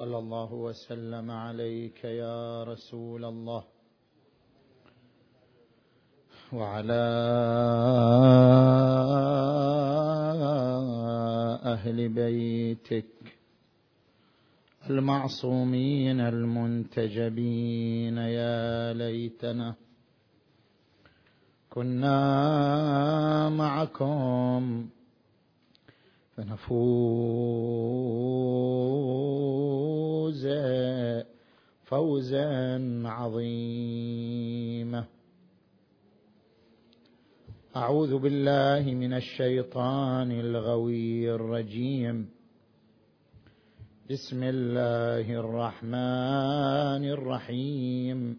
صلى الله وسلم عليك يا رسول الله وعلى أهل بيتك المعصومين المنتجبين يا ليتنا كنا معكم فنفوز فوزا عظيما. أعوذ بالله من الشيطان الغوي الرجيم. بسم الله الرحمن الرحيم.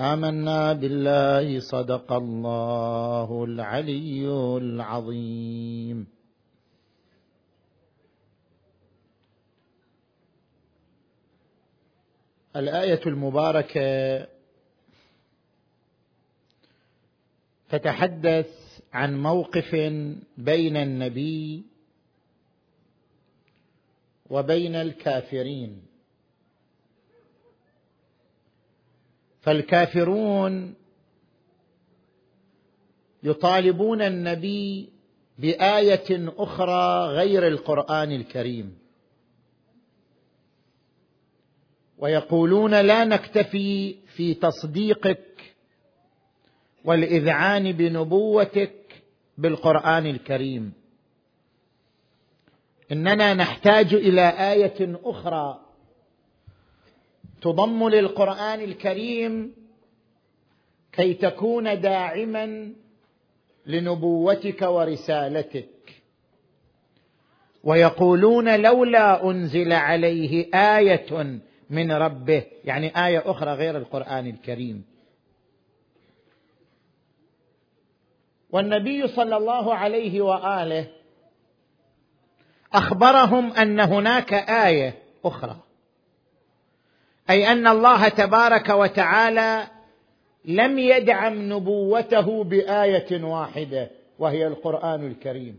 آمنا بالله صدق الله العلي العظيم. الآية المباركة تتحدث عن موقف بين النبي وبين الكافرين. فالكافرون يطالبون النبي بآية أخرى غير القرآن الكريم. ويقولون لا نكتفي في تصديقك والإذعان بنبوتك بالقرآن الكريم. إننا نحتاج إلى آية أخرى تضم للقرآن الكريم كي تكون داعما لنبوتك ورسالتك. ويقولون لولا أنزل عليه آية من ربه يعني آية أخرى غير القرآن الكريم. والنبي صلى الله عليه وآله أخبرهم أن هناك آية أخرى. أي أن الله تبارك وتعالى لم يدعم نبوته بآية واحدة وهي القرآن الكريم.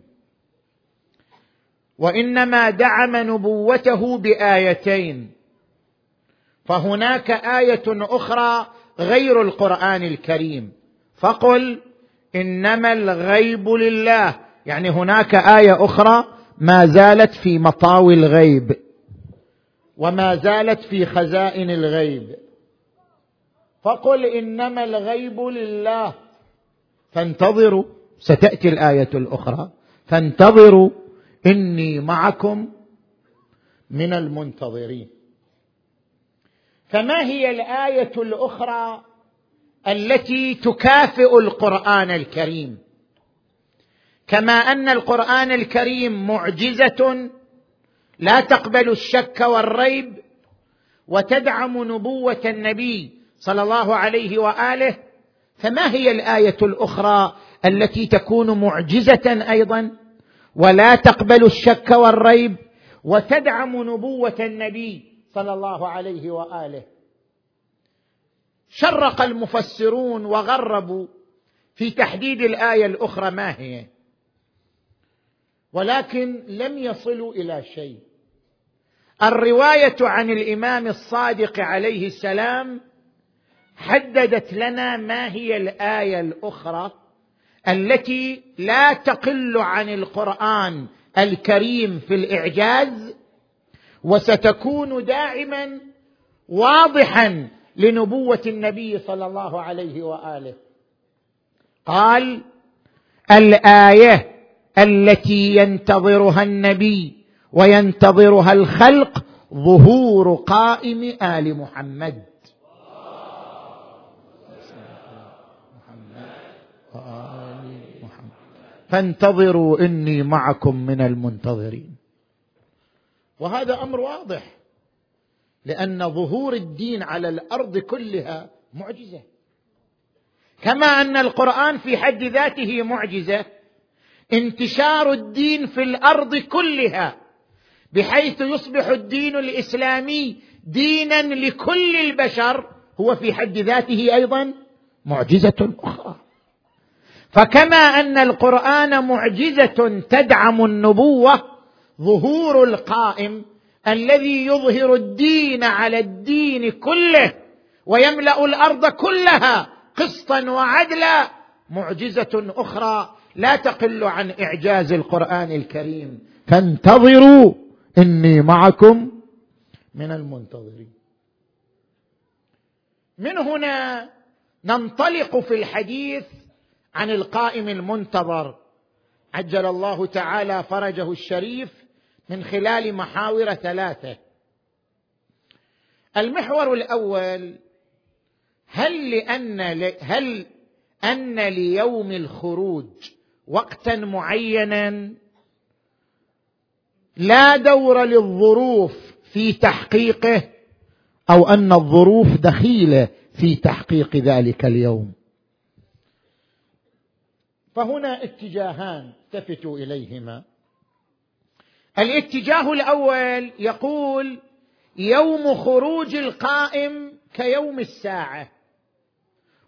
وإنما دعم نبوته بآيتين. فهناك آية أخرى غير القرآن الكريم. فقل إنما الغيب لله. يعني هناك آية أخرى ما زالت في مطاوي الغيب. وما زالت في خزائن الغيب. فقل إنما الغيب لله. فانتظروا ستأتي الآية الأخرى. فانتظروا إني معكم من المنتظرين. فما هي الآية الأخرى التي تكافئ القرآن الكريم؟ كما أن القرآن الكريم معجزة لا تقبل الشك والريب وتدعم نبوة النبي صلى الله عليه وآله. فما هي الآية الأخرى التي تكون معجزة أيضا؟ ولا تقبل الشك والريب وتدعم نبوة النبي صلى الله عليه وآله. شرق المفسرون وغربوا في تحديد الآية الأخرى ما هي؟ ولكن لم يصلوا إلى شيء. الرواية عن الإمام الصادق عليه السلام حددت لنا ما هي الآية الأخرى التي لا تقل عن القرآن الكريم في الإعجاز وستكون داعما واضحا لنبوة النبي صلى الله عليه وآله. قال الآية التي ينتظرها النبي وينتظرها الخلق ظهور قائم آل محمد. فانتظروا إني معكم من المنتظرين. وهذا أمر واضح لأن ظهور الدين على الأرض كلها معجزة. كما أن القرآن في حد ذاته معجزة انتشار الدين في الأرض كلها بحيث يصبح الدين الإسلامي دينا لكل البشر هو في حد ذاته أيضا معجزة أخرى. فكما أن القرآن معجزة تدعم النبوة ظهور القائم الذي يظهر الدين على الدين كله ويملأ الأرض كلها قسطا وعدلا معجزة أخرى لا تقل عن إعجاز القرآن الكريم. فانتظروا إني معكم من المنتظرين. من هنا ننطلق في الحديث عن القائم المنتظر. عجل الله تعالى فرجه الشريف من خلال محاور ثلاثة. المحور الأول هل لأن هل أن ليوم الخروج وقتا معينا لا دور للظروف في تحقيقه أو أن الظروف دخيلة في تحقيق ذلك اليوم. فهنا اتجاهان التفتوا إليهما. الاتجاه الأول يقول يوم خروج القائم كيوم الساعة.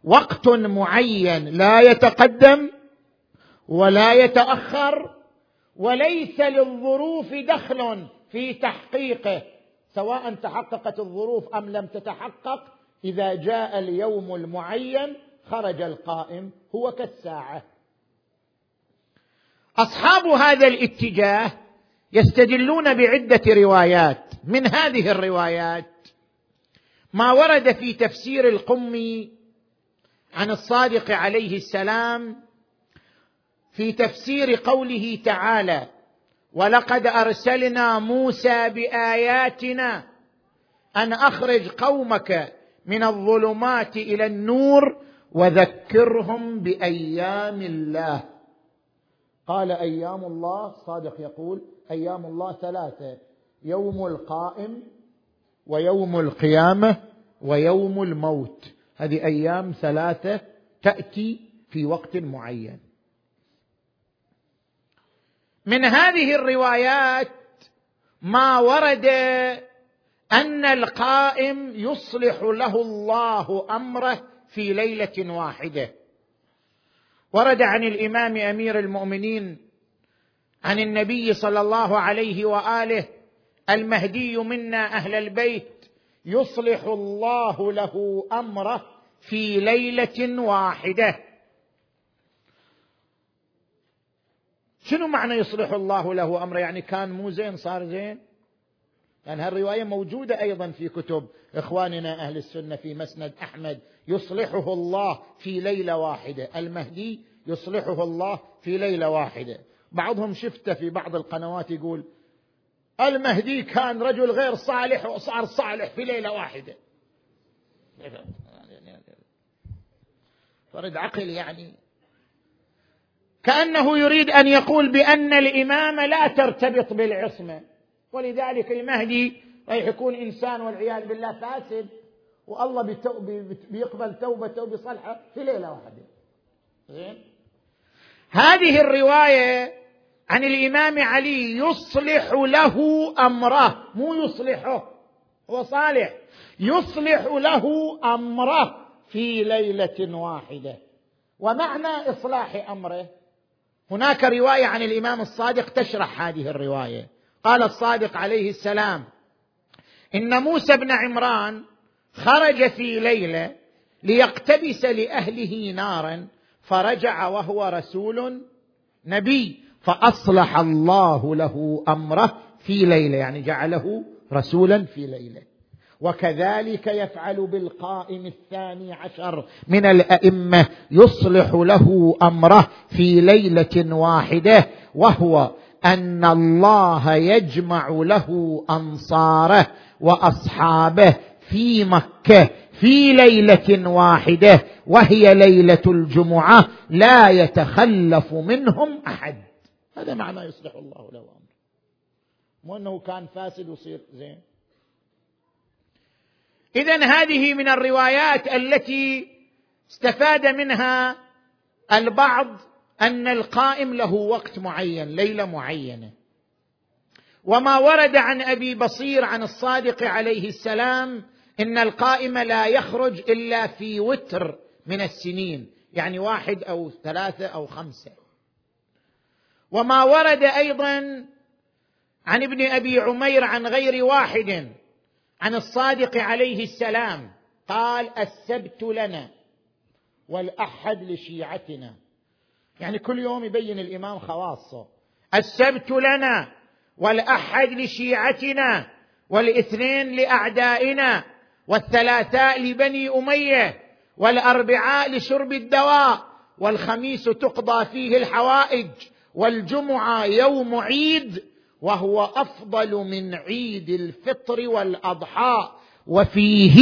وقت معين لا يتقدم ولا يتأخر وليس للظروف دخل في تحقيقه سواء تحققت الظروف أم لم تتحقق إذا جاء اليوم المعين خرج القائم هو كالساعة. أصحاب هذا الاتجاه يستدلون بعدة روايات من هذه الروايات. ما ورد في تفسير القمي عن الصادق عليه السلام في تفسير قوله تعالى ولقد أرسلنا موسى بآياتنا أن أخرج قومك من الظلمات إلى النور وذكرهم بأيام الله. قال أيام الله؟ صادق يقول أيام الله ثلاثة يوم القائم ويوم القيامة ويوم الموت. هذه أيام ثلاثة تأتي في وقت معين. من هذه الروايات ما ورد أن القائم يصلح له الله أمره في ليلة واحدة. ورد عن الإمام أمير المؤمنين عن النبي صلى الله عليه وآله المهدي منا أهل البيت يصلح الله له أمره في ليلة واحدة. شنو معنى يصلح الله له امره يعني كان مو زين صار زين يعني هالروايه موجوده أيضا في كتب اخواننا أهل السنة في مسند احمد يصلحه الله في ليله واحدة المهدي يصلحه الله في ليله واحدة بعضهم شفته في بعض القنوات يقول المهدي كان رجل غير صالح وصار صالح في ليله واحدة فرد عقل يعني كأنه يريد أن يقول بأن الامامه لا ترتبط بالعصمة. ولذلك المهدي راح يكون إنسان والعياذ بالله فاسد والله بيقبل توبته وبيصلحه في ليلة واحدة. زين؟ هذه الرواية عن الإمام علي يصلح له أمره. مو يصلحه هو صالح. يصلح له أمره في ليلة واحدة. ومعنى إصلاح أمره؟ هناك رواية عن الإمام الصادق تشرح هذه الرواية. قال الصادق عليه السلام إن موسى بن عمران خرج في ليلة ليقتبس لأهله نارا فرجع وهو رسول نبي فأصلح الله له أمره في ليلة يعني جعله رسولا في ليلة. وكذلك يفعل بالقائم الثاني عشر من الأئمة يصلح له أمره في ليلة واحدة وهو أن الله يجمع له أنصاره وأصحابه في مكة في ليلة واحدة وهي ليلة الجمعة لا يتخلف منهم أحد. هذا معنى يصلح الله له أمره. مو أنه كان فاسد ويصير زين؟ اذا هذه من الروايات التي استفاد منها البعض أن القائم له وقت معين ليلة معينة. وما ورد عن أبي بصير عن الصادق عليه السلام إن القائم لا يخرج إلا في وتر من السنين يعني واحد أو ثلاثة أو خمسة. وما ورد أيضا عن ابن أبي عمير عن غير واحد عن الصادق عليه السلام قال السبت لنا والأحد لشيعتنا. يعني كل يوم يبين الإمام خواصة. السبت لنا والأحد لشيعتنا والإثنين لأعدائنا والثلاثاء لبني أمية والأربعاء لشرب الدواء والخميس تقضى فيه الحوائج والجمعة يوم عيد وهو أفضل من عيد الفطر والأضحى وفيه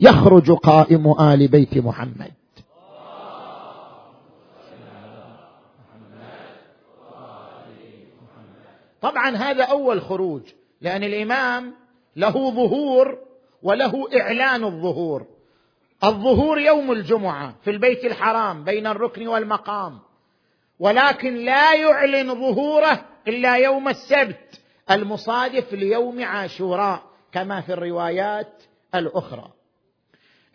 يخرج قائم آل بيت محمد. طبعا هذا أول خروج لأن الإمام له ظهور وله إعلان الظهور. الظهور يوم الجمعة في البيت الحرام بين الركن والمقام. ولكن لا يعلن ظهوره إلا يوم السبت المصادف ليوم عاشوراء كما في الروايات الأخرى.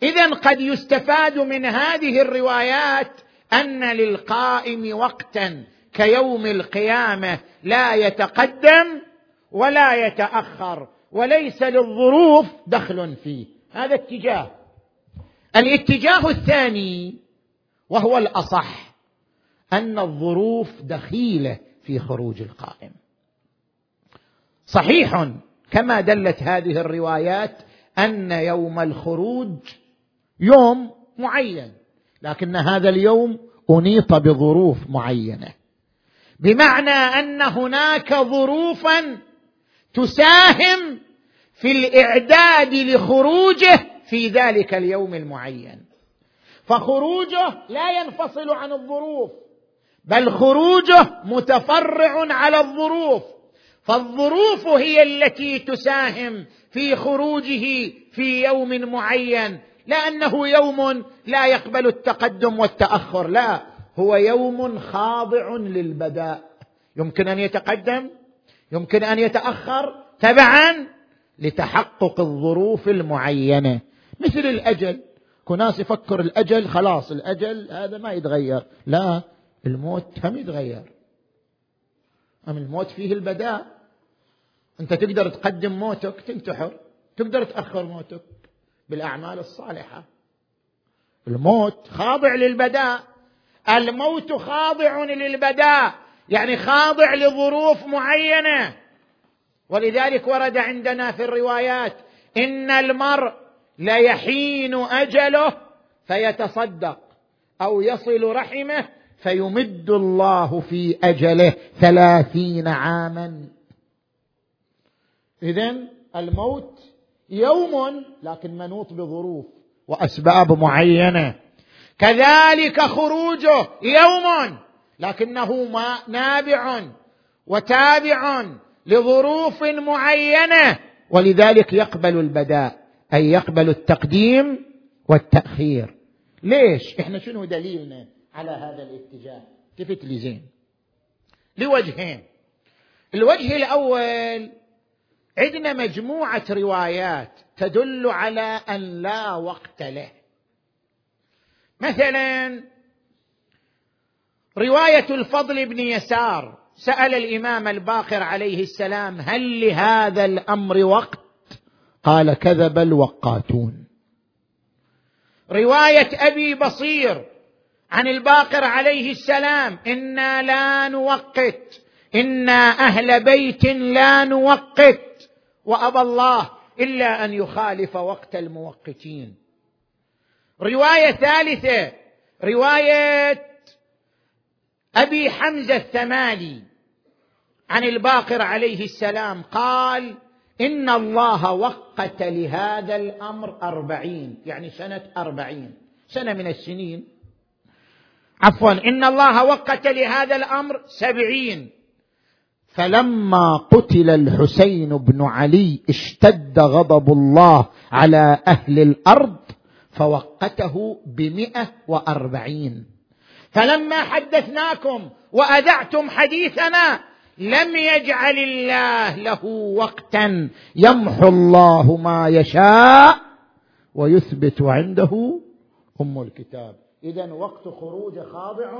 اذا قد يستفاد من هذه الروايات أن للقائم وقتا كيوم القيامة لا يتقدم ولا يتأخر وليس للظروف دخل فيه. هذا اتجاه. الاتجاه الثاني وهو الأصح. أن الظروف دخيلة في خروج القائم. صحيح كما دلت هذه الروايات أن يوم الخروج يوم معين لكن هذا اليوم أنيط بظروف معينة. بمعنى أن هناك ظروفا تساهم في الإعداد لخروجه في ذلك اليوم المعين. فخروجه لا ينفصل عن الظروف. بل خروجه متفرع على الظروف. فالظروف هي التي تساهم في خروجه في يوم معين لا انه يوم لا يقبل التقدم والتأخر لا هو يوم خاضع للبداء. يمكن أن يتقدم يمكن أن يتأخر تبعا لتحقق الظروف المعينة. مثل الأجل كناس يفكر الأجل خلاص الأجل هذا ما يتغير لا الموت هم يتغير. أم الموت فيه البداء؟ أنت تقدر تقدم موتك تنتحر تقدر تأخر موتك بالأعمال الصالحة. الموت خاضع للبداء. الموت خاضع للبداء يعني خاضع لظروف معينة. ولذلك ورد عندنا في الروايات إن المرء ليحين أجله فيتصدق أو يصل رحمه فيمد الله في أجله ثلاثين عاما. اذا الموت يوم لكن منوط بظروف وأسباب معينة. كذلك خروجه يوم لكنه ما نابع وتابع لظروف معينة. ولذلك يقبل البداء أي يقبل التقديم والتأخير. ليش؟ إحنا شنو دليلنا؟ على هذا الاتجاه. التفت لي زين لوجهين. الوجه الأول عندنا مجموعة روايات تدل على أن لا وقت له. مثلا رواية الفضل بن يسار. سأل الإمام الباقر عليه السلام هل لهذا الأمر وقت؟ قال كذب الوقاتون. رواية أبي بصير. عن الباقر عليه السلام إنا لا نوقت إنا أهل بيت لا نوقت وأبى الله إلا أن يخالف وقت الموقتين. رواية ثالثة رواية أبي حمزة الثمالي عن الباقر عليه السلام قال إن الله وقت لهذا الأمر أربعين يعني سنة أربعين سنة من السنين. عفوا. إن الله وقت لهذا الأمر سبعين. فلما قتل الحسين بن علي اشتد غضب الله على أهل الأرض فوقته بمئة وأربعين. فلما حدثناكم وأذعتم حديثنا لم يجعل الله له وقتا. يمحو الله ما يشاء ويثبت عنده أم الكتاب. اذا وقت خروج خاضع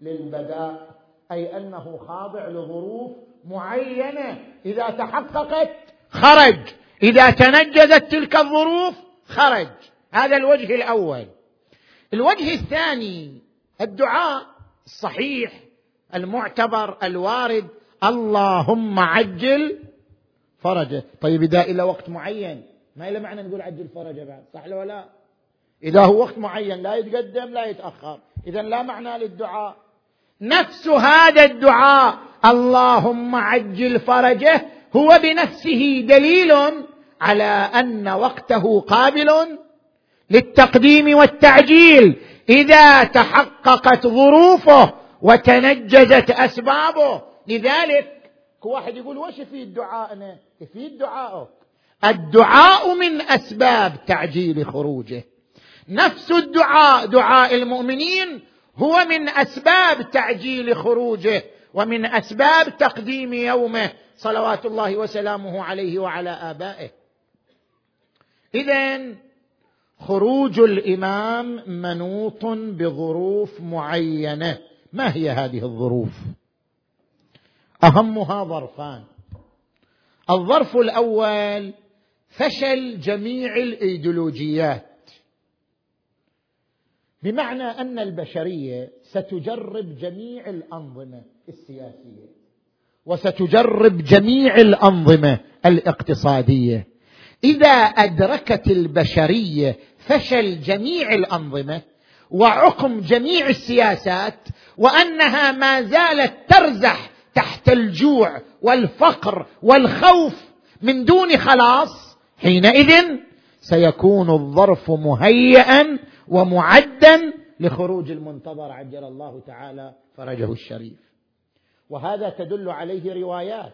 للبداء أي أنه خاضع لظروف معينة. إذا تحققت خرج إذا تنجزت تلك الظروف خرج. هذا الوجه الأول. الوجه الثاني الدعاء الصحيح المعتبر الوارد. اللهم عجل فرجه. طيب إذا إلى وقت معين ما إلى معنى نقول عجل فرجه بعد صح ولا لا؟ إذا هو وقت معين لا يتقدم لا يتأخر. إذا لا معنى للدعاء. نفس هذا الدعاء. اللهم عجل فرجه. هو بنفسه دليل على أن وقته قابل للتقديم والتعجيل. إذا تحققت ظروفه وتنجزت أسبابه. لذلك واحد يقول وش يفيد دعائنا يفيد دعائه الدعاء من أسباب تعجيل خروجه. نفس الدعاء دعاء المؤمنين هو من أسباب تعجيل خروجه ومن أسباب تقديم يومه. صلوات الله وسلامه عليه وعلى آبائه. اذا خروج الإمام منوط بظروف معينة. ما هي هذه الظروف؟ أهمها ظرفان. الظرف الأول فشل جميع الإيديولوجيات. بمعنى أن البشرية ستجرب جميع الأنظمة السياسية وستجرب جميع الأنظمة الاقتصادية. إذا أدركت البشرية فشل جميع الأنظمة وعقم جميع السياسات وأنها ما زالت ترزح تحت الجوع والفقر والخوف من دون خلاص حينئذ سيكون الظرف مهيئا ومعدا لخروج المنتظر عجل الله تعالى فرجه الشريف. وهذا تدل عليه روايات.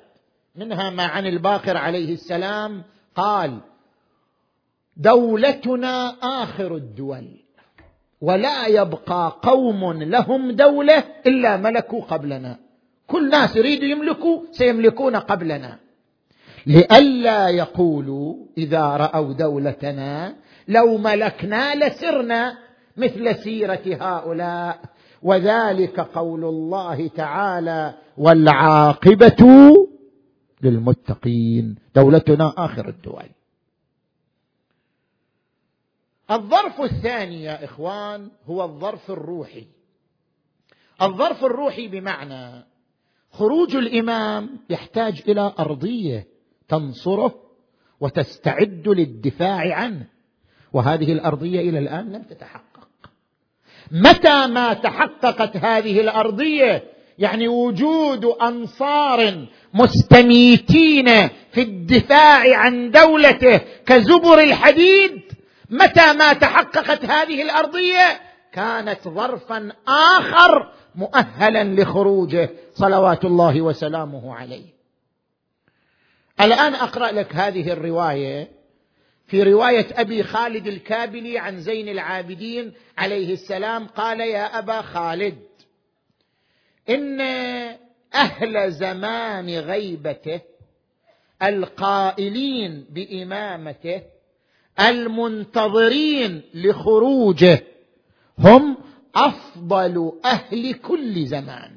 منها ما عن الباقر عليه السلام قال دولتنا آخر الدول ولا يبقى قوم لهم دولة إلا ملكوا قبلنا. كل ناس يريدوا يملكوا سيملكون قبلنا. لئلا يقولوا إذا رأوا دولتنا لو ملكنا لسرنا مثل سيرة هؤلاء. وذلك قول الله تعالى والعاقبة للمتقين. دولتنا آخر الدول. الظرف الثاني يا إخوان هو الظرف الروحي. الظرف الروحي بمعنى خروج الإمام يحتاج إلى أرضية تنصره وتستعد للدفاع عنه. وهذه الأرضية إلى الآن لم تتحقق. متى ما تحققت هذه الأرضية؟ يعني وجود أنصار مستميتين في الدفاع عن دولته كزبر الحديد متى ما تحققت هذه الأرضية؟ كانت ظرفا آخر مؤهلا لخروجه صلوات الله وسلامه عليه. الآن أقرأ لك هذه الرواية في رواية أبي خالد الكابلي عن زين العابدين عليه السلام قال يا أبا خالد إن أهل زمان غيبته القائلين بإمامته المنتظرين لخروجه هم أفضل أهل كل زمان.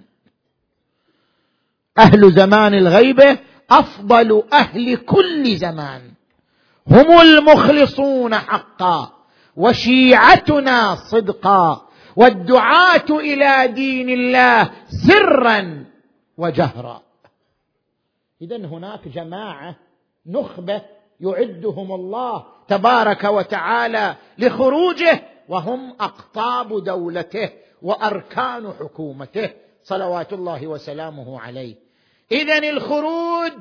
أهل زمان الغيبة أفضل أهل كل زمان. هم المخلصون حقا وشيعتنا صدقا والدعاة إلى دين الله سرا وجهرا. اذا هناك جماعة نخبة يعدهم الله تبارك وتعالى لخروجه وهم أقطاب دولته وأركان حكومته صلوات الله وسلامه عليه. اذا الخروج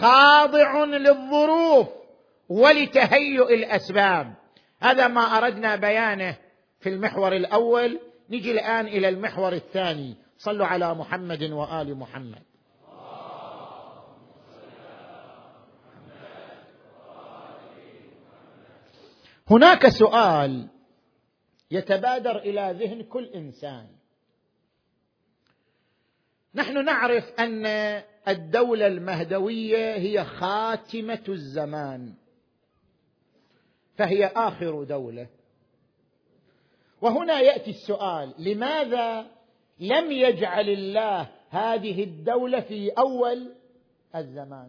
خاضع للظروف. ولتهيؤ الأسباب. هذا ما أردنا بيانه في المحور الأول. نجي الآن إلى المحور الثاني. صلوا على محمد وآل محمد. هناك سؤال يتبادر إلى ذهن كل إنسان. نحن نعرف أن الدولة المهدوية هي خاتمة الزمان. فهي آخر دولة. وهنا يأتي السؤال لماذا لم يجعل الله هذه الدولة في أول الزمان؟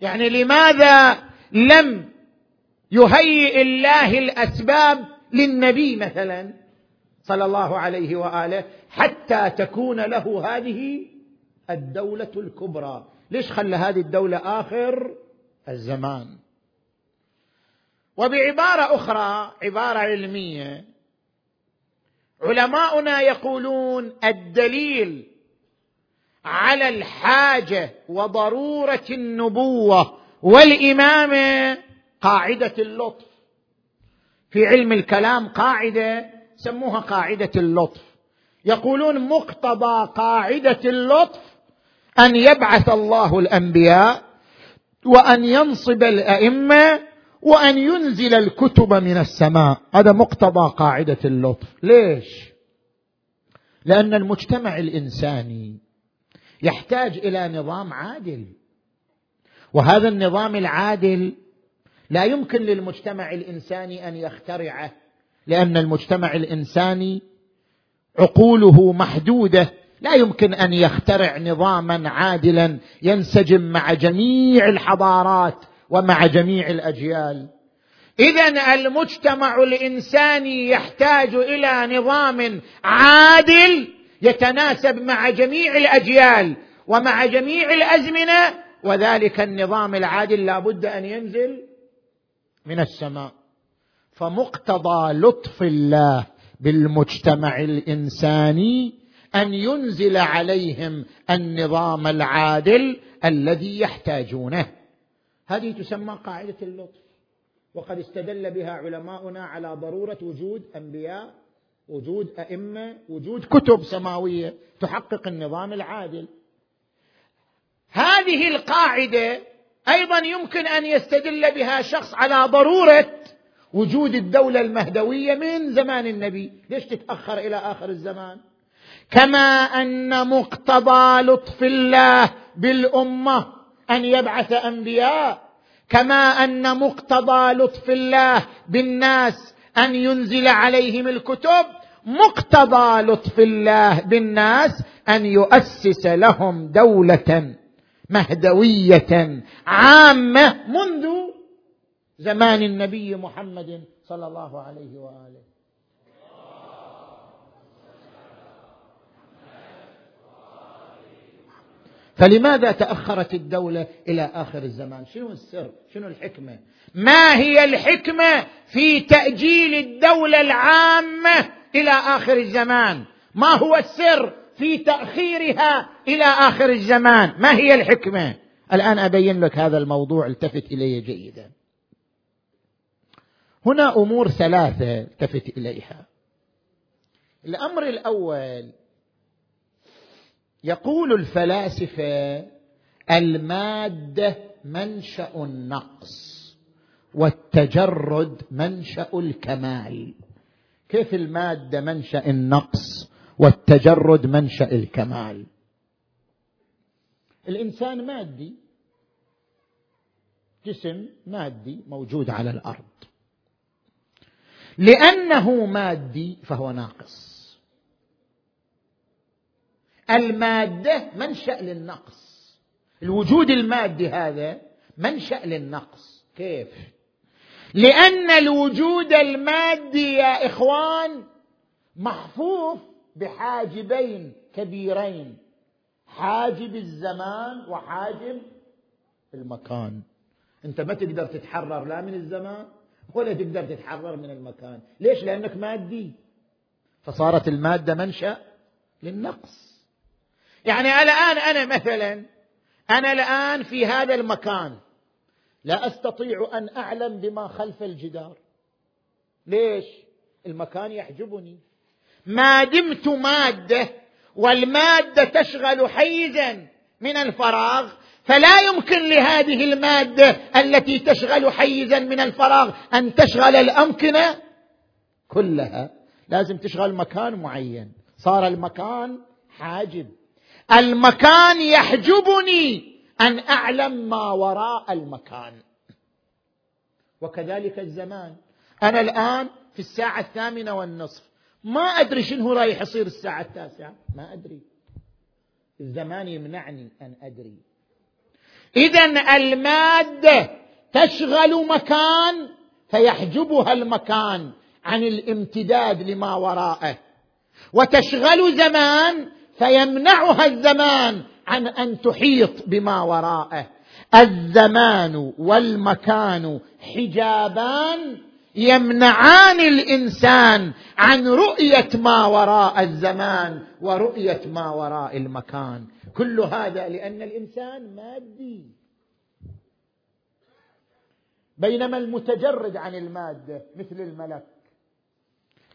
يعني لماذا لم يهيئ الله الأسباب للنبي مثلا صلى الله عليه وآله حتى تكون له هذه الدولة الكبرى؟ ليش خلى هذه الدولة آخر الزمان؟ وبعبارة أخرى عبارة علمية. علماؤنا يقولون الدليل على الحاجة وضرورة النبوة والإمامة قاعدة اللطف. في علم الكلام قاعدة سموها قاعدة اللطف. يقولون مقتضى قاعدة اللطف أن يبعث الله الأنبياء وأن ينصب الأئمة وأن ينزل الكتب من السماء. هذا مقتضى قاعدة اللطف. ليش؟ لأن المجتمع الإنساني يحتاج إلى نظام عادل. وهذا النظام العادل لا يمكن للمجتمع الإنساني أن يخترعه لأن المجتمع الإنساني عقوله محدودة. لا يمكن أن يخترع نظاما عادلا ينسجم مع جميع الحضارات ومع جميع الأجيال. اذا المجتمع الإنساني يحتاج إلى نظام عادل يتناسب مع جميع الأجيال ومع جميع الأزمنة وذلك النظام العادل لا بد أن ينزل من السماء. فمقتضى لطف الله بالمجتمع الإنساني أن ينزل عليهم النظام العادل الذي يحتاجونه. هذه تسمى قاعدة اللطف. وقد استدل بها علماؤنا على ضرورة وجود أنبياء وجود أئمة وجود كتب سماوية تحقق النظام العادل. هذه القاعدة أيضا يمكن أن يستدل بها شخص على ضرورة وجود الدولة المهدوية من زمان النبي. ليش تتأخر إلى آخر الزمان؟ كما أن مقتضى لطف الله بالأمة أن يبعث أنبياء كما أن مقتضى لطف الله بالناس أن ينزل عليهم الكتب مقتضى لطف الله بالناس أن يؤسس لهم دولة مهدوية عامة منذ زمان النبي محمد صلى الله عليه وآله. فلماذا تأخرت الدولة إلى آخر الزمان؟ شنو السر؟ شنو الحكمة؟ ما هي الحكمة في تأجيل الدولة العامة إلى آخر الزمان؟ ما هو السر في تأخيرها إلى آخر الزمان؟ ما هي الحكمة؟ الآن أبين لك هذا الموضوع التفت الي جيدا. هنا أمور ثلاثة التفت إليها. الأمر الأول يقول الفلاسفة المادة منشأ النقص والتجرد منشأ الكمال. كيف المادة منشأ النقص والتجرد منشأ الكمال؟ الإنسان مادي جسم مادي موجود على الأرض. لأنه مادي فهو ناقص. المادة منشأ للنقص. الوجود المادي هذا منشأ للنقص. كيف؟ لأن الوجود المادي يا إخوان محفوف بحاجبين كبيرين حاجب الزمان وحاجب المكان. أنت ما تقدر تتحرر لا من الزمان ولا تقدر تتحرر من المكان. ليش؟ لأنك مادي. فصارت المادة منشأ للنقص. يعني الآن أنا مثلا أنا الآن في هذا المكان. لا أستطيع أن أعلم بما خلف الجدار. ليش؟ المكان يحجبني. ما دمت مادة والمادة تشغل حيزا من الفراغ فلا يمكن لهذه المادة التي تشغل حيزا من الفراغ أن تشغل الأمكنة كلها. لازم تشغل مكان معين. صار المكان حاجب. المكان يحجبني أن أعلم ما وراء المكان. وكذلك الزمان. أنا الآن في الساعة الثامنة والنصف. ما أدري شنو رايح يصير الساعة التاسعة. ما أدري. الزمان يمنعني أن أدري. اذا المادة تشغل مكان فيحجبها المكان عن الامتداد لما وراءه. وتشغل زمان فيمنعها الزمان عن أن تحيط بما وراءه. الزمان والمكان حجابان يمنعان الإنسان عن رؤية ما وراء الزمان ورؤية ما وراء المكان. كل هذا لأن الإنسان مادي. بينما المتجرد عن المادة مثل الملك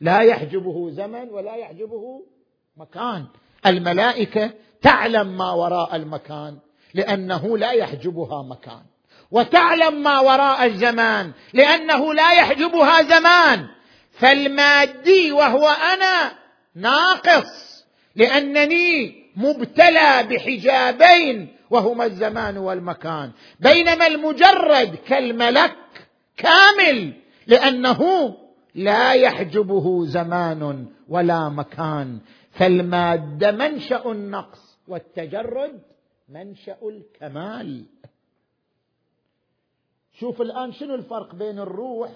لا يحجبه زمن ولا يحجبه مكان. الملائكة تعلم ما وراء المكان لأنه لا يحجبها مكان. وتعلم ما وراء الزمان لأنه لا يحجبها زمان. فالمادي وهو أنا ناقص لأنني مبتلى بحجابين وهما الزمان والمكان. بينما المجرد كالملك كامل لأنه لا يحجبه زمان ولا مكان. فالمادة منشأ النقص والتجرد منشأ الكمال. شوف الآن شنو الفرق بين الروح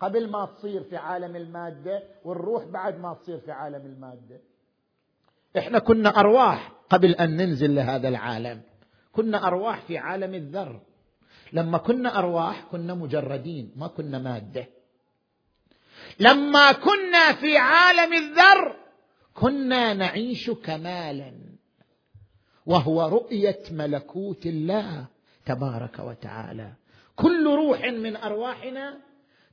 قبل ما تصير في عالم المادة والروح بعد ما تصير في عالم المادة. إحنا كنا أرواح قبل أن ننزل لهذا العالم. كنا أرواح في عالم الذر. لما كنا أرواح كنا مجردين ما كنا مادة. لما كنا في عالم الذر كنا نعيش كمالا وهو رؤية ملكوت الله تبارك وتعالى. كل روح من أرواحنا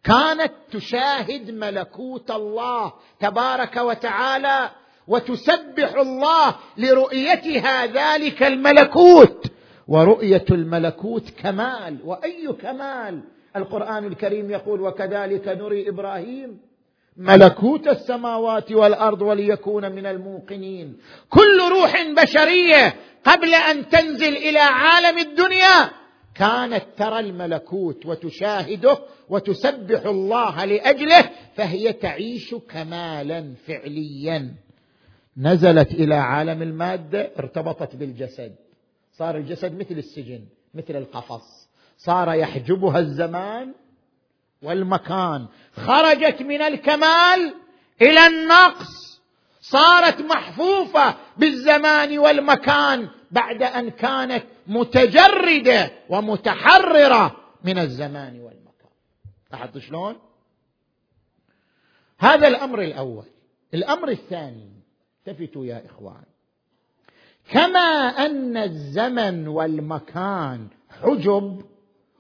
كانت تشاهد ملكوت الله تبارك وتعالى وتسبح الله لرؤيتها ذلك الملكوت. ورؤية الملكوت كمال وأي كمال؟ القرآن الكريم يقول وكذلك نري إبراهيم ملكوت السماوات والأرض وليكون من الموقنين. كل روح بشرية قبل أن تنزل إلى عالم الدنيا كانت ترى الملكوت وتشاهده وتسبح الله لأجله فهي تعيش كمالا فعليا. نزلت إلى عالم المادة ارتبطت بالجسد. صار الجسد مثل السجن مثل القفص. صار يحجبها الزمان والمكان. خرجت من الكمال إلى النقص. صارت محفوفة بالزمان والمكان بعد أن كانت متجردة ومتحررة من الزمان والمكان. لاحظت شلون؟ هذا الأمر الأول. الأمر الثاني التفتوا يا إخوان. كما أن الزمن والمكان حجب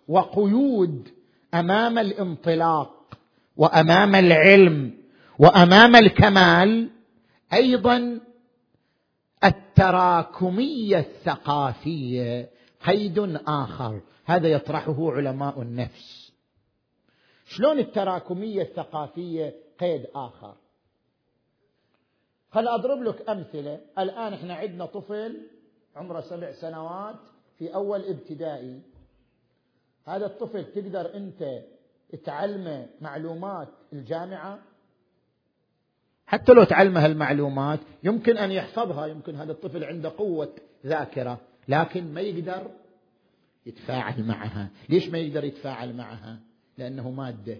وقيود أمام الانطلاق وأمام العلم وأمام الكمال أيضا التراكمية الثقافية قيد آخر. هذا يطرحه علماء النفس. شلون التراكمية الثقافية قيد آخر؟ خل أضرب لك أمثلة. الآن إحنا عندنا طفل عمره سبع سنوات في أول ابتدائي. هذا الطفل تقدر أنت تعلمه معلومات الجامعة؟ حتى لو تعلمه المعلومات يمكن أن يحفظها يمكن هذا الطفل عنده قوة ذاكرة لكن ما يقدر يتفاعل معها. ليش ما يقدر يتفاعل معها؟ لأنه مادة.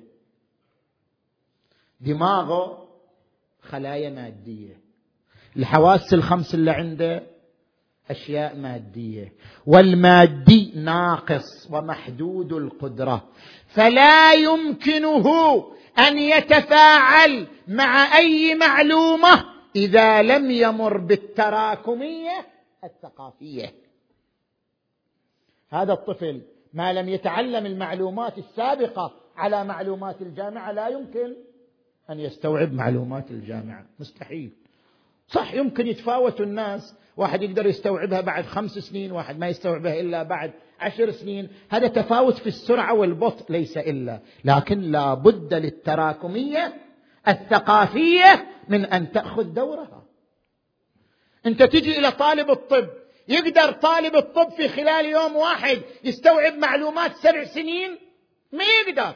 دماغه خلايا مادية. الحواس الخمس اللي عنده أشياء مادية. والمادي ناقص ومحدود القدرة. فلا يمكنه أن يتفاعل مع أي معلومة إذا لم يمر بالتراكمية الثقافية. هذا الطفل ما لم يتعلم المعلومات السابقة على معلومات الجامعة لا يمكن أن يستوعب معلومات الجامعة. مستحيل. صح يمكن يتفاوت الناس. واحد يقدر يستوعبها بعد خمس سنين واحد ما يستوعبها إلا بعد عشر سنين. هذا تفاوت في السرعة والبطء ليس إلا. لكن لا بد للتراكمية الثقافية من أن تأخذ دورها. أنت تجي إلى طالب الطب يقدر طالب الطب في خلال يوم واحد يستوعب معلومات سبع سنين؟ ما يقدر.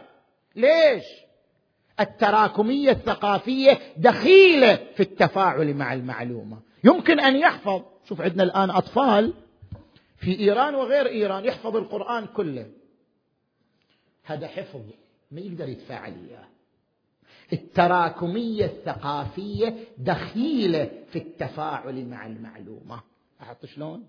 ليش؟ التراكمية الثقافية دخيلة في التفاعل مع المعلومة. يمكن أن يحفظ شوف عندنا الآن أطفال في إيران وغير إيران يحفظ القرآن كله. هذا حفظ ما يقدر يتفاعل إياه. التراكمية الثقافية دخيلة في التفاعل مع المعلومة. أحط شلون؟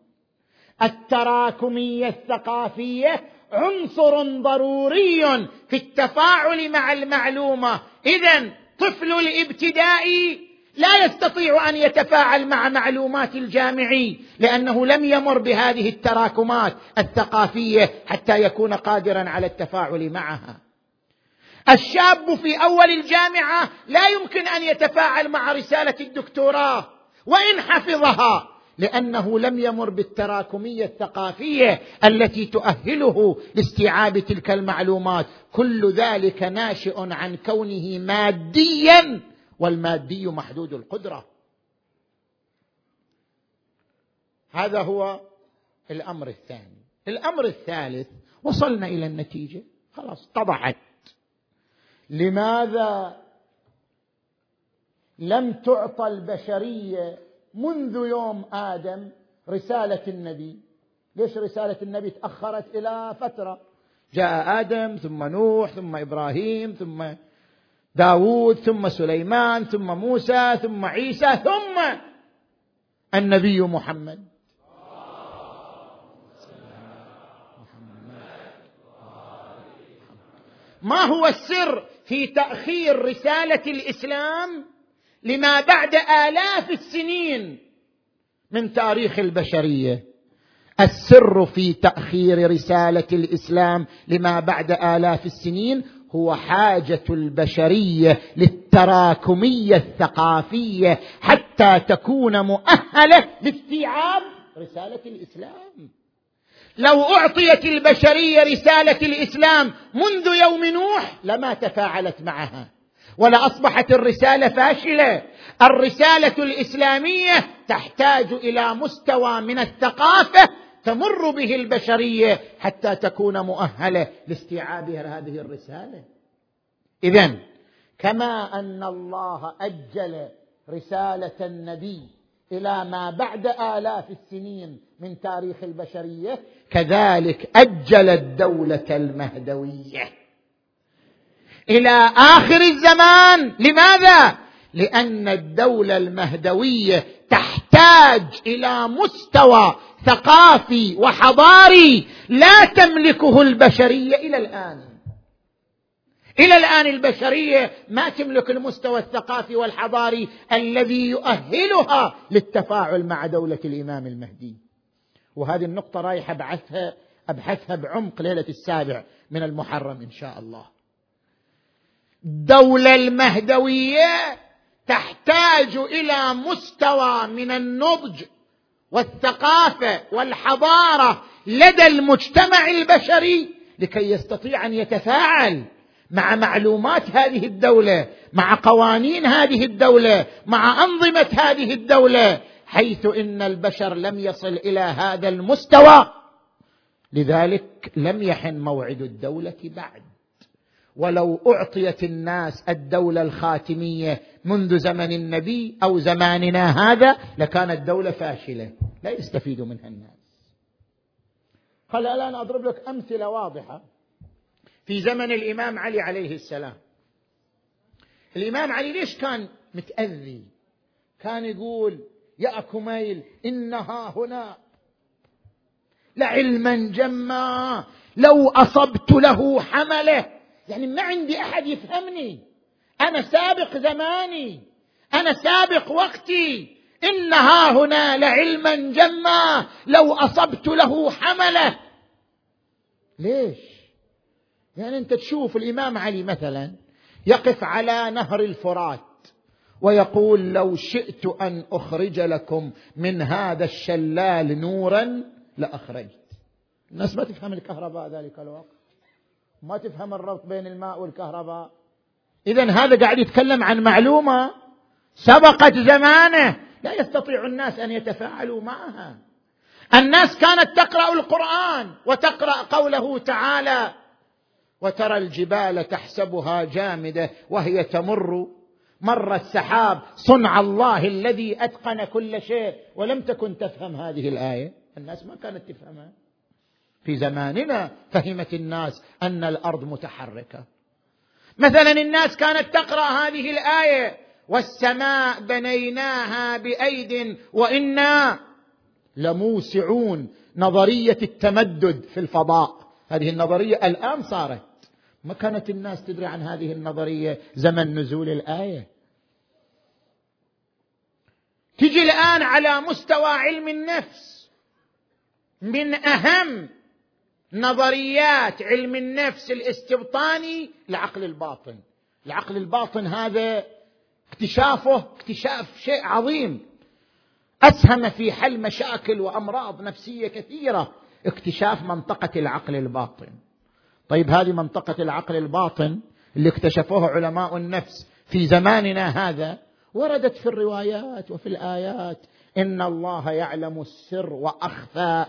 التراكمية الثقافية عنصر ضروري في التفاعل مع المعلومة. اذا طفل الابتدائي لا يستطيع أن يتفاعل مع معلومات الجامعي لأنه لم يمر بهذه التراكمات الثقافية حتى يكون قادرا على التفاعل معها. الشاب في أول الجامعة لا يمكن أن يتفاعل مع رسالة الدكتوراه وإن حفظها. لأنه لم يمر بالتراكمية الثقافية التي تؤهله لاستيعاب تلك المعلومات. كل ذلك ناشئ عن كونه ماديا والمادي محدود القدرة. هذا هو الأمر الثاني. الأمر الثالث وصلنا إلى النتيجة. خلاص اتضحت لماذا لم تعطى البشرية منذ يوم آدم رسالة النبي. ليش رسالة النبي تأخرت إلى فترة؟ جاء آدم ثم نوح ثم إبراهيم ثم داود ثم سليمان ثم موسى ثم عيسى ثم النبي محمد. ما هو السر في تأخير رسالة الإسلام؟ لما بعد آلاف السنين من تاريخ البشرية. السر في تأخير رسالة الإسلام لما بعد آلاف السنين هو حاجة البشرية للتراكمية الثقافية حتى تكون مؤهلة لاستيعاب رسالة الإسلام. لو أعطيت البشرية رسالة الإسلام منذ يوم نوح لما تفاعلت معها. ولاصبحت الرسالة فاشلة. الرسالة الإسلامية تحتاج إلى مستوى من الثقافة تمر به البشرية حتى تكون مؤهلة لاستيعاب هذه الرسالة. اذا كما أن الله أجل رسالة النبي إلى ما بعد آلاف السنين من تاريخ البشرية كذلك أجل الدولة المهدوية. إلى آخر الزمان. لماذا؟ لأن الدولة المهدوية تحتاج إلى مستوى ثقافي وحضاري لا تملكه البشرية إلى الآن. إلى الآن البشرية ما تملك المستوى الثقافي والحضاري الذي يؤهلها للتفاعل مع دولة الإمام المهدي. وهذه النقطة رايح ابحثها أبحثها بعمق ليلة السابع من المحرم إن شاء الله. الدولة المهدوية تحتاج إلى مستوى من النضج والثقافة والحضارة لدى المجتمع البشري لكي يستطيع أن يتفاعل مع معلومات هذه الدولة مع قوانين هذه الدولة مع أنظمة هذه الدولة حيث إن البشر لم يصل إلى هذا المستوى. لذلك لم يحن موعد الدولة بعد. ولو أعطيت الناس الدولة الخاتمية منذ زمن النبي أو زماننا هذا لكانت دوله فاشلة. لا يستفيد منها الناس. قال الان أضرب لك أمثلة واضحة. في زمن الإمام علي عليه السلام. الإمام علي ليش كان متأذي؟ كان يقول يا كميل انها هنا. لعلما جما لو أصبت له حملة. يعني ما عندي أحد يفهمني. أنا سابق زماني. أنا سابق وقتي. انها هنا لعلما جما. لو أصبت له حملة. ليش؟ يعني أنت تشوف الإمام علي مثلا يقف على نهر الفرات ويقول لو شئت أن أخرج لكم من هذا الشلال نورا لأخرجت. الناس ما تفهم الكهرباء ذلك الوقت. ما تفهم الربط بين الماء والكهرباء. اذا هذا قاعد يتكلم عن معلومة سبقت زمانه. لا يستطيع الناس أن يتفاعلوا معها. الناس كانت تقرأ القرآن وتقرأ قوله تعالى وترى الجبال تحسبها جامدة وهي تمر. مر السحاب صنع الله الذي أتقن كل شيء. ولم تكن تفهم هذه الآية. الناس ما كانت تفهمها. في زماننا فهمت الناس أن الأرض متحركة. مثلا الناس كانت تقرأ هذه الآية والسماء بنيناها بأيد وإنا لموسعون نظرية التمدد في الفضاء. هذه النظرية الآن صارت. ما كانت الناس تدري عن هذه النظرية زمن نزول الآية. تجي الآن على مستوى علم النفس من أهم نظريات علم النفس الاستبطاني العقل الباطن. العقل الباطن هذا اكتشافه اكتشاف شيء عظيم. أسهم في حل مشاكل وأمراض نفسية كثيرة اكتشاف منطقة العقل الباطن. طيب هذه منطقة العقل الباطن اللي اكتشفوها علماء النفس في زماننا هذا وردت في الروايات وفي الآيات. إن الله يعلم السر وأخفى.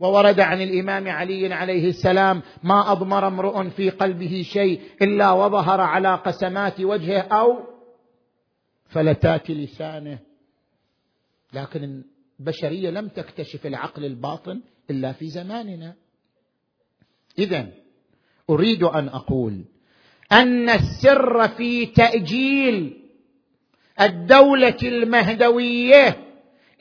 وورد عن الإمام علي عليه السلام ما أضمر امرؤ في قلبه شيء إلا وظهر على قسمات وجهه أو فلتات لسانه. لكن البشرية لم تكتشف العقل الباطن إلا في زماننا. اذا أريد أن أقول أن السر في تأجيل الدولة المهدوية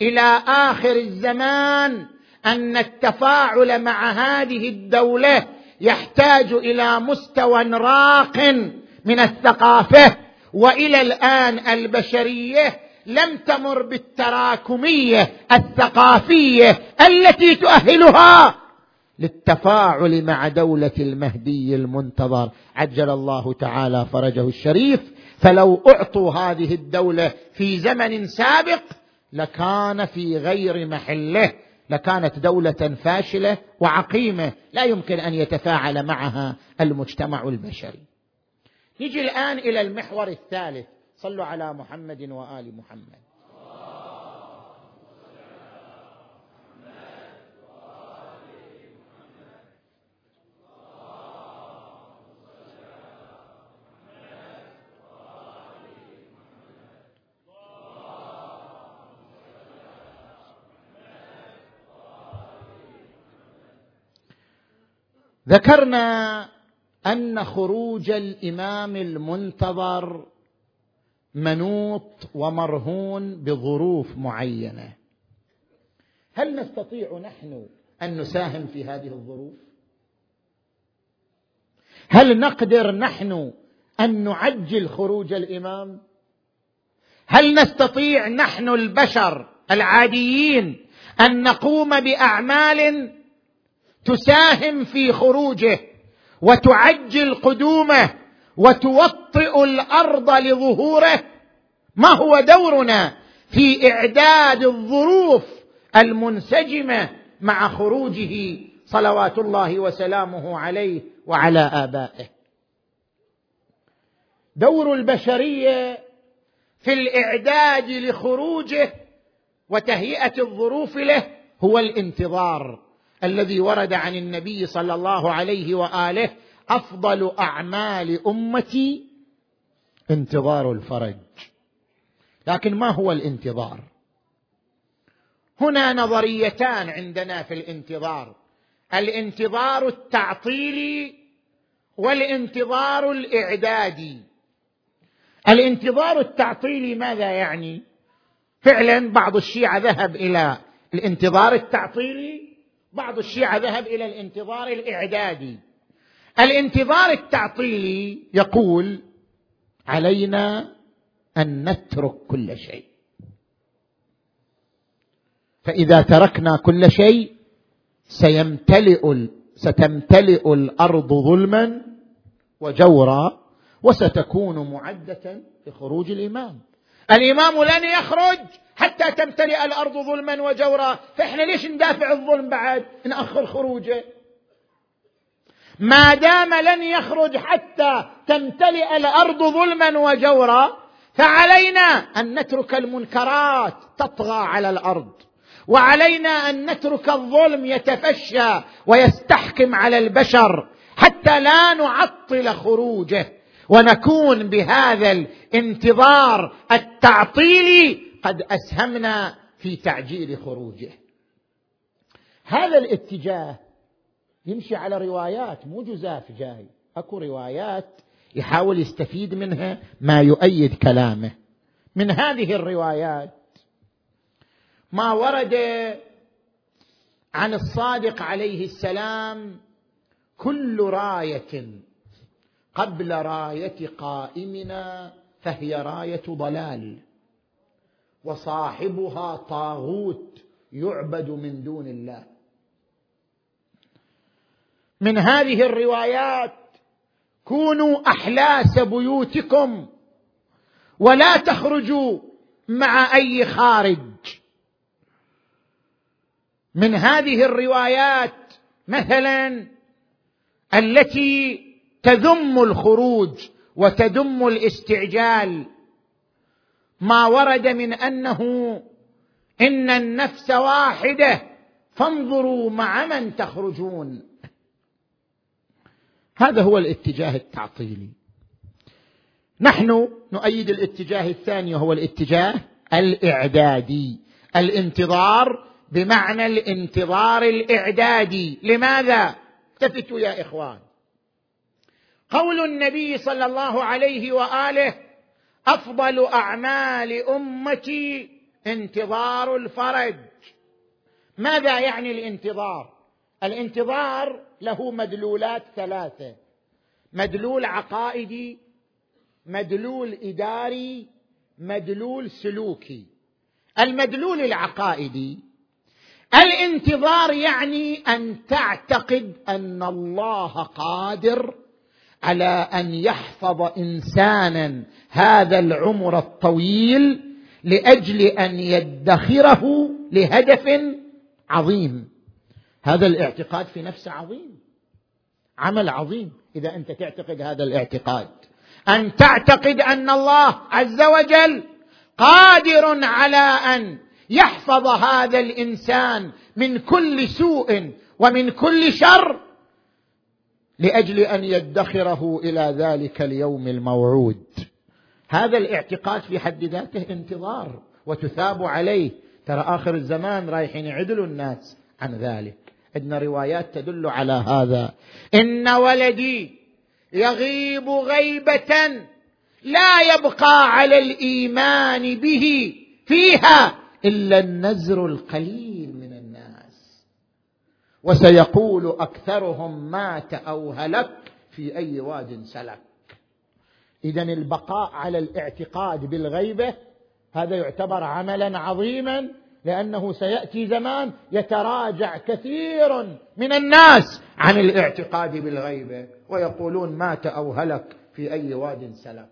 إلى آخر الزمان أن التفاعل مع هذه الدولة يحتاج إلى مستوى راق من الثقافة وإلى الآن البشرية لم تمر بالتراكمية الثقافية التي تؤهلها للتفاعل مع دولة المهدي المنتظر. عجل الله تعالى فرجه الشريف فلو أعطوا هذه الدولة في زمن سابق لكان في غير محله. لكانت دولة فاشلة وعقيمة لا يمكن أن يتفاعل معها المجتمع البشري. نجي الآن إلى المحور الثالث. صلوا على محمد وآل محمد. ذكرنا أن خروج الإمام المنتظر منوط ومرهون بظروف معينة. هل نستطيع نحن أن نساهم في هذه الظروف؟ هل نقدر نحن أن نعجل خروج الإمام؟ هل نستطيع نحن البشر العاديين أن نقوم بأعمال تساهم في خروجه وتعجل قدومه وتوطئ الأرض لظهوره. ما هو دورنا في إعداد الظروف المنسجمة مع خروجه صلوات الله وسلامه عليه وعلى آبائه. دور البشرية في الإعداد لخروجه وتهيئة الظروف له هو الانتظار. الذي ورد عن النبي صلى الله عليه وآله أفضل أعمال أمتي انتظار الفرج. لكن ما هو الانتظار؟ هنا نظريتان عندنا في الانتظار. الانتظار التعطيلي والانتظار الاعدادي الانتظار التعطيلي ماذا يعني؟ فعلا بعض الشيعة ذهب إلى الانتظار التعطيلي بعض الشيعة ذهب إلى الانتظار الإعدادي. الانتظار التعطيلي يقول علينا أن نترك كل شيء. فإذا تركنا كل شيء سيمتلئ ستمتلئ الأرض ظلما وجورا وستكون معدة لخروج الامام الإمام لن يخرج حتى تمتلئ الأرض ظلما وجورا. فإحنا ليش ندافع الظلم بعد؟ نأخر خروجه. ما دام لن يخرج حتى تمتلئ الأرض ظلما وجورا فعلينا أن نترك المنكرات تطغى على الأرض. وعلينا أن نترك الظلم يتفشى ويستحكم على البشر حتى لا نعطل خروجه. ونكون بهذا الانتظار التعطيلي قد أسهمنا في تعجيل خروجه. هذا الاتجاه يمشي على روايات مو جزاف جاي. أكو روايات يحاول يستفيد منها ما يؤيد كلامه. من هذه الروايات ما ورد عن الصادق عليه السلام كل راية قبل راية قائمنا فهي راية ضلال. وصاحبها طاغوت يعبد من دون الله. من هذه الروايات كونوا أحلاس بيوتكم ولا تخرجوا مع أي خارج. من هذه الروايات مثلا التي تذم الخروج وتذم الاستعجال. ما ورد من أنه إن النفس واحدة فانظروا مع من تخرجون. هذا هو الاتجاه التعطيلي. نحن نؤيد الاتجاه الثاني وهو الاتجاه الإعدادي. الانتظار بمعنى الانتظار الإعدادي. لماذا؟ التفتوا يا إخوان. قول النبي صلى الله عليه وآله أفضل أعمال أمتي انتظار الفرج. ماذا يعني الانتظار؟ الانتظار له مدلولات ثلاثة. مدلول عقائدي مدلول إداري مدلول سلوكي. المدلول العقائدي الانتظار يعني أن تعتقد أن الله قادر على أن يحفظ إنسانا هذا العمر الطويل لأجل أن يدخره لهدف عظيم. هذا الاعتقاد في نفسه عظيم. عمل عظيم. إذا أنت تعتقد هذا الاعتقاد. أن تعتقد أن الله عز وجل قادر على أن يحفظ هذا الإنسان من كل سوء ومن كل شر لأجل أن يدخره إلى ذلك اليوم الموعود. هذا الاعتقاد في حد ذاته انتظار وتثاب عليه. ترى آخر الزمان رايحين يعدلوا الناس عن ذلك. عندنا روايات تدل على هذا. إن ولدي يغيب غيبة لا يبقى على الإيمان به فيها إلا النزر القليل وسيقول أكثرهم مات أو هلك في أي واد سلك. اذا البقاء على الاعتقاد بالغيبة هذا يعتبر عملا عظيما لأنه سيأتي زمان يتراجع كثير من الناس عن الاعتقاد بالغيبة ويقولون مات أو هلك في أي واد سلك.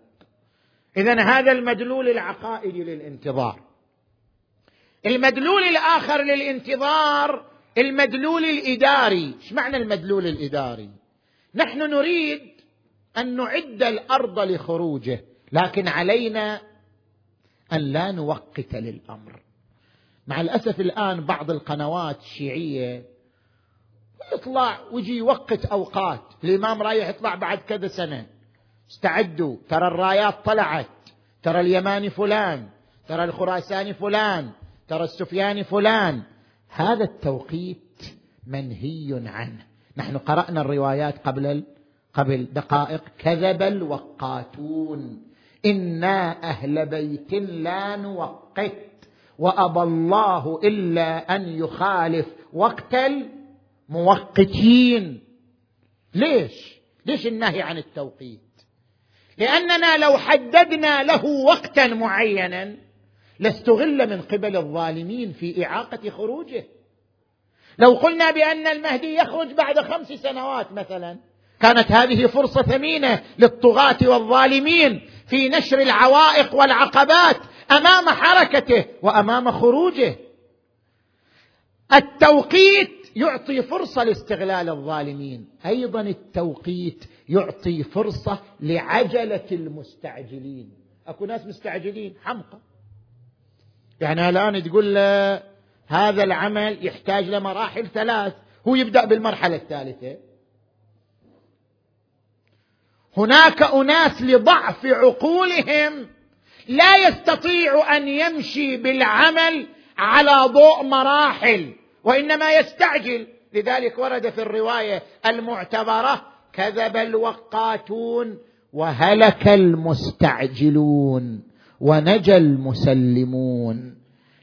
اذا هذا المدلول العقائدي للانتظار. المدلول الآخر للانتظار المدلول الإداري. إيش معنى المدلول الإداري؟ نحن نريد أن نعد الأرض لخروجه لكن علينا أن لا نوقت للأمر. مع الأسف الآن بعض القنوات الشيعية يطلع ويجي يوقت أوقات. الإمام رايح يطلع بعد كذا سنة. استعدوا ترى الرايات طلعت. ترى اليماني فلان ترى الخراساني فلان ترى السفياني فلان. هذا التوقيت منهي عنه. نحن قرأنا الروايات قبل قبل دقائق. كذب الوقاتون. إنا أهل بيت لا نوقت. وأبى الله إلا أن يخالف وقت الموقتين. ليش؟ ليش النهي عن التوقيت؟ لأننا لو حددنا له وقتا معينا لاستغل من قبل الظالمين في إعاقة خروجه. لو قلنا بأن المهدي يخرج بعد خمس سنوات مثلا كانت هذه فرصة ثمينة للطغاة والظالمين في نشر العوائق والعقبات أمام حركته وأمام خروجه. التوقيت يعطي فرصة لاستغلال الظالمين. أيضا التوقيت يعطي فرصة لعجلة المستعجلين. أكو ناس مستعجلين حمقى. يعني الآن تقول له هذا العمل يحتاج لمراحل ثلاث هو يبدأ بالمرحلة الثالثة. هناك أناس لضعف عقولهم لا يستطيع أن يمشي بالعمل على ضوء مراحل وإنما يستعجل. لذلك ورد في الرواية المعتبرة كذب الوقاتون وهلك المستعجلون. ونجا المسلمون.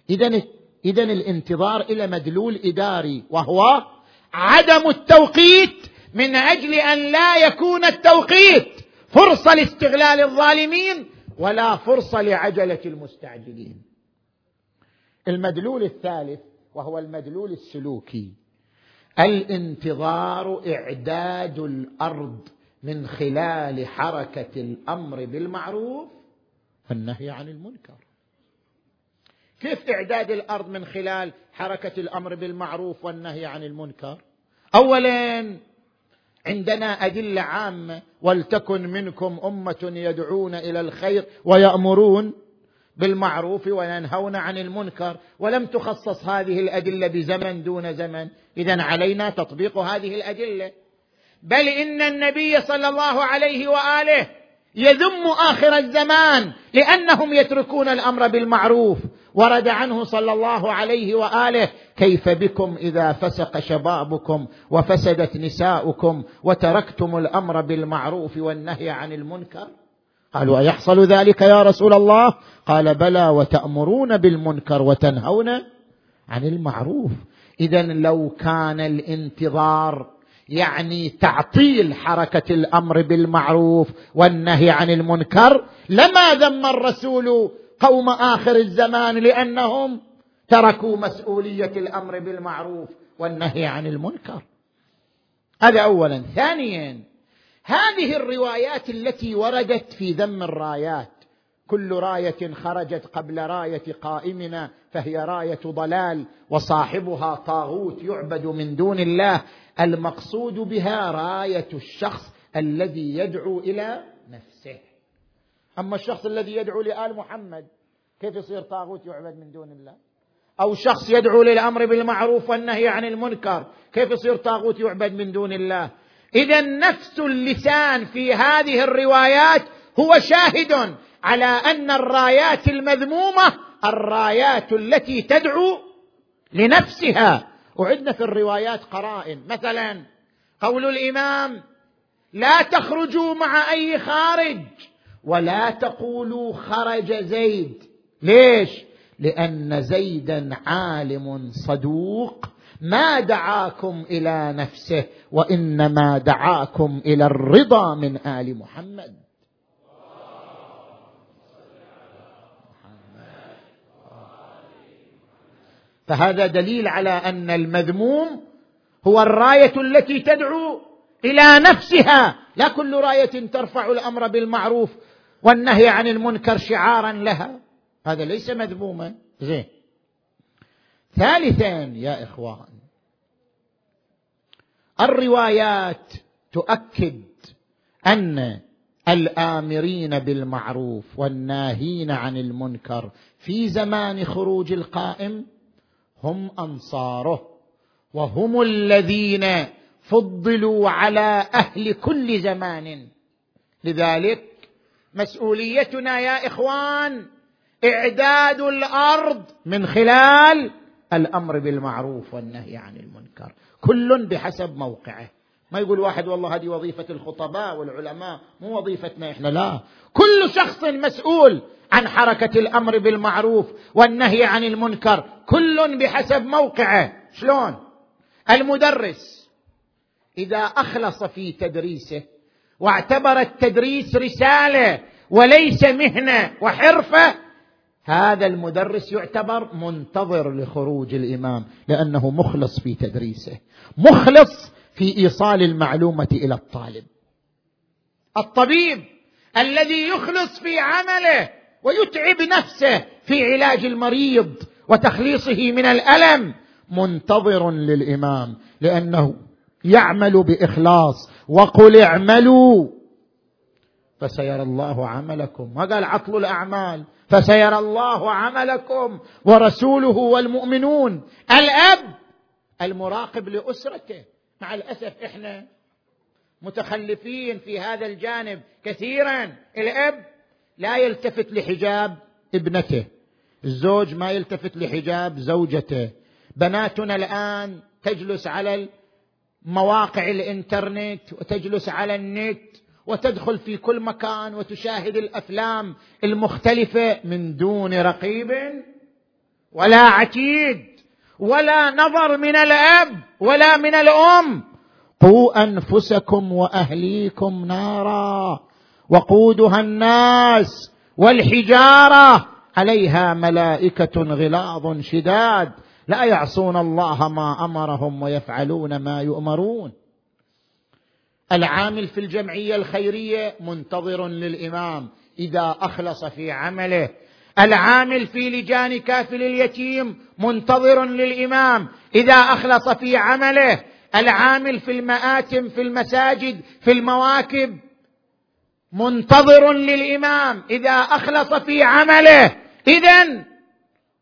اذا اذا الانتظار إلى مدلول إداري وهو عدم التوقيت من أجل أن لا يكون التوقيت فرصة لاستغلال الظالمين ولا فرصة لعجلة المستعجلين. المدلول الثالث وهو المدلول السلوكي. الانتظار إعداد الأرض من خلال حركة الأمر بالمعروف والنهي عن المنكر. كيف اعداد الأرض من خلال حركة الأمر بالمعروف والنهي عن المنكر؟ اولا عندنا أدلة عامة ولتكن منكم أمة يدعون إلى الخير ويأمرون بالمعروف وينهون عن المنكر ولم تخصص هذه الأدلة بزمن دون زمن. اذا علينا تطبيق هذه الأدلة. بل إن النبي صلى الله عليه وآله يذم آخر الزمان لأنهم يتركون الأمر بالمعروف. ورد عنه صلى الله عليه وآله كيف بكم إذا فسق شبابكم وفسدت نساؤكم وتركتم الأمر بالمعروف والنهي عن المنكر؟ قالوا أيحصل ذلك يا رسول الله؟ قال بلى وتأمرون بالمنكر وتنهون عن المعروف. اذا لو كان الانتظار يعني تعطيل حركة الأمر بالمعروف والنهي عن المنكر لما ذم الرسول قوم آخر الزمان لأنهم تركوا مسؤولية الأمر بالمعروف والنهي عن المنكر. هذا اولا. ثانيا هذه الروايات التي وردت في ذم الرايات كل راية خرجت قبل راية قائمنا فهي راية ضلال وصاحبها طاغوت يعبد من دون الله. المقصود بها راية الشخص الذي يدعو إلى نفسه. أما الشخص الذي يدعو لآل محمد كيف يصير طاغوت يعبد من دون الله؟ أو شخص يدعو للأمر بالمعروف والنهي عن المنكر كيف يصير طاغوت يعبد من دون الله؟ إذا نفس اللسان في هذه الروايات هو شاهد على أن الرايات المذمومة الرايات التي تدعو لنفسها. وعندنا في الروايات قرائن. مثلا قول الإمام لا تخرجوا مع أي خارج ولا تقولوا خرج زيد. ليش؟ لأن زيدا عالم صدوق. ما دعاكم إلى نفسه وإنما دعاكم إلى الرضا من آل محمد. فهذا دليل على أن المذموم هو الراية التي تدعو إلى نفسها. لا كل راية ترفع الأمر بالمعروف والنهي عن المنكر شعارا لها. هذا ليس مذموما. زين. ثالثا يا إخوان الروايات تؤكد أن الآمرين بالمعروف والناهين عن المنكر في زمان خروج القائم هم أنصاره وهم الذين فضلوا على أهل كل زمان. لذلك مسؤوليتنا يا إخوان إعداد الأرض من خلال الأمر بالمعروف والنهي عن المنكر كل بحسب موقعه. ما يقول واحد والله هذه وظيفة الخطباء والعلماء مو وظيفتنا إحنا لا. كل شخص مسؤول عن حركة الأمر بالمعروف والنهي عن المنكر كل بحسب موقعه. شلون؟ المدرس إذا أخلص في تدريسه واعتبر التدريس رسالة وليس مهنة وحرفة هذا المدرس يعتبر منتظر لخروج الإمام لأنه مخلص في تدريسه مخلص في إيصال المعلومة إلى الطالب. الطبيب الذي يخلص في عمله ويتعب نفسه في علاج المريض وتخليصه من الألم منتظر للإمام لأنه يعمل بإخلاص. وقل اعملوا فسيرى الله عملكم. ما قال عطل الأعمال؟ فسيرى الله عملكم ورسوله والمؤمنون. الأب المراقب لأسرته. مع الأسف إحنا متخلفين في هذا الجانب كثيرا. الأب لا يلتفت لحجاب ابنته. الزوج ما يلتفت لحجاب زوجته. بناتنا الآن تجلس على مواقع الإنترنت وتجلس على النت وتدخل في كل مكان وتشاهد الأفلام المختلفة من دون رقيب ولا عتيد ولا نظر من الأب ولا من الأم. قوا أنفسكم وأهليكم نارا. وقودها الناس والحجارة. عليها ملائكة غلاظ شداد. لا يعصون الله ما أمرهم ويفعلون ما يؤمرون. العامل في الجمعية الخيرية منتظر للإمام إذا أخلص في عمله. العامل في لجان كافل اليتيم منتظر للإمام إذا أخلص في عمله. العامل في المآتم في المساجد في المواكب. منتظر للإمام إذا أخلص في عمله. اذا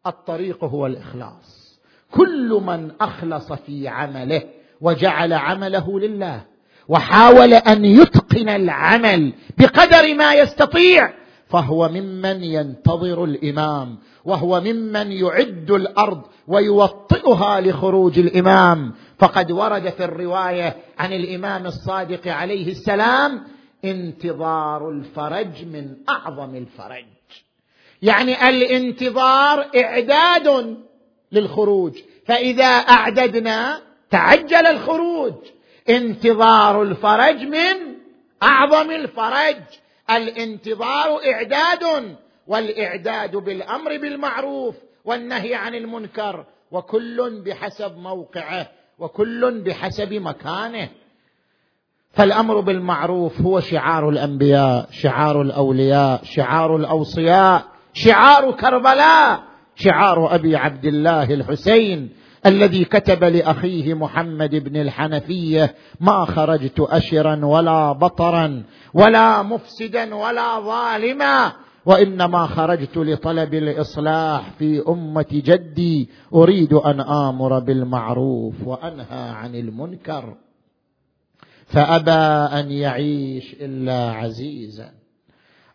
الطريق هو الإخلاص. كل من أخلص في عمله وجعل عمله لله وحاول أن يتقن العمل بقدر ما يستطيع فهو ممن ينتظر الإمام وهو ممن يعد الأرض ويوطئها لخروج الإمام. فقد ورد في الرواية عن الإمام الصادق عليه السلام انتظار الفرج من أعظم الفرج. يعني الانتظار إعداد للخروج. فإذا أعددنا تعجل الخروج. انتظار الفرج من أعظم الفرج. الانتظار إعداد والإعداد بالأمر بالمعروف والنهي عن المنكر. وكل بحسب موقعه وكل بحسب مكانه. فالأمر بالمعروف هو شعار الأنبياء شعار الأولياء شعار الأوصياء شعار كربلاء شعار أبي عبد الله الحسين الذي كتب لأخيه محمد بن الحنفية ما خرجت أشرا ولا بطرا ولا مفسدا ولا ظالما وإنما خرجت لطلب الإصلاح في أمة جدي أريد أن آمر بالمعروف وأنهى عن المنكر. فأبى أن يعيش إلا عزيزا.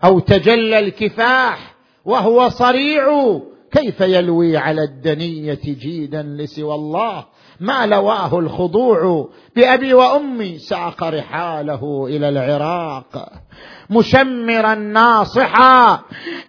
أو تجلى الكفاح وهو صريع كيف يلوي على الدنية جيدا لسوى الله؟ ما لواه الخضوع بأبي وأمي ساق رحاله إلى العراق. مشمرا ناصحا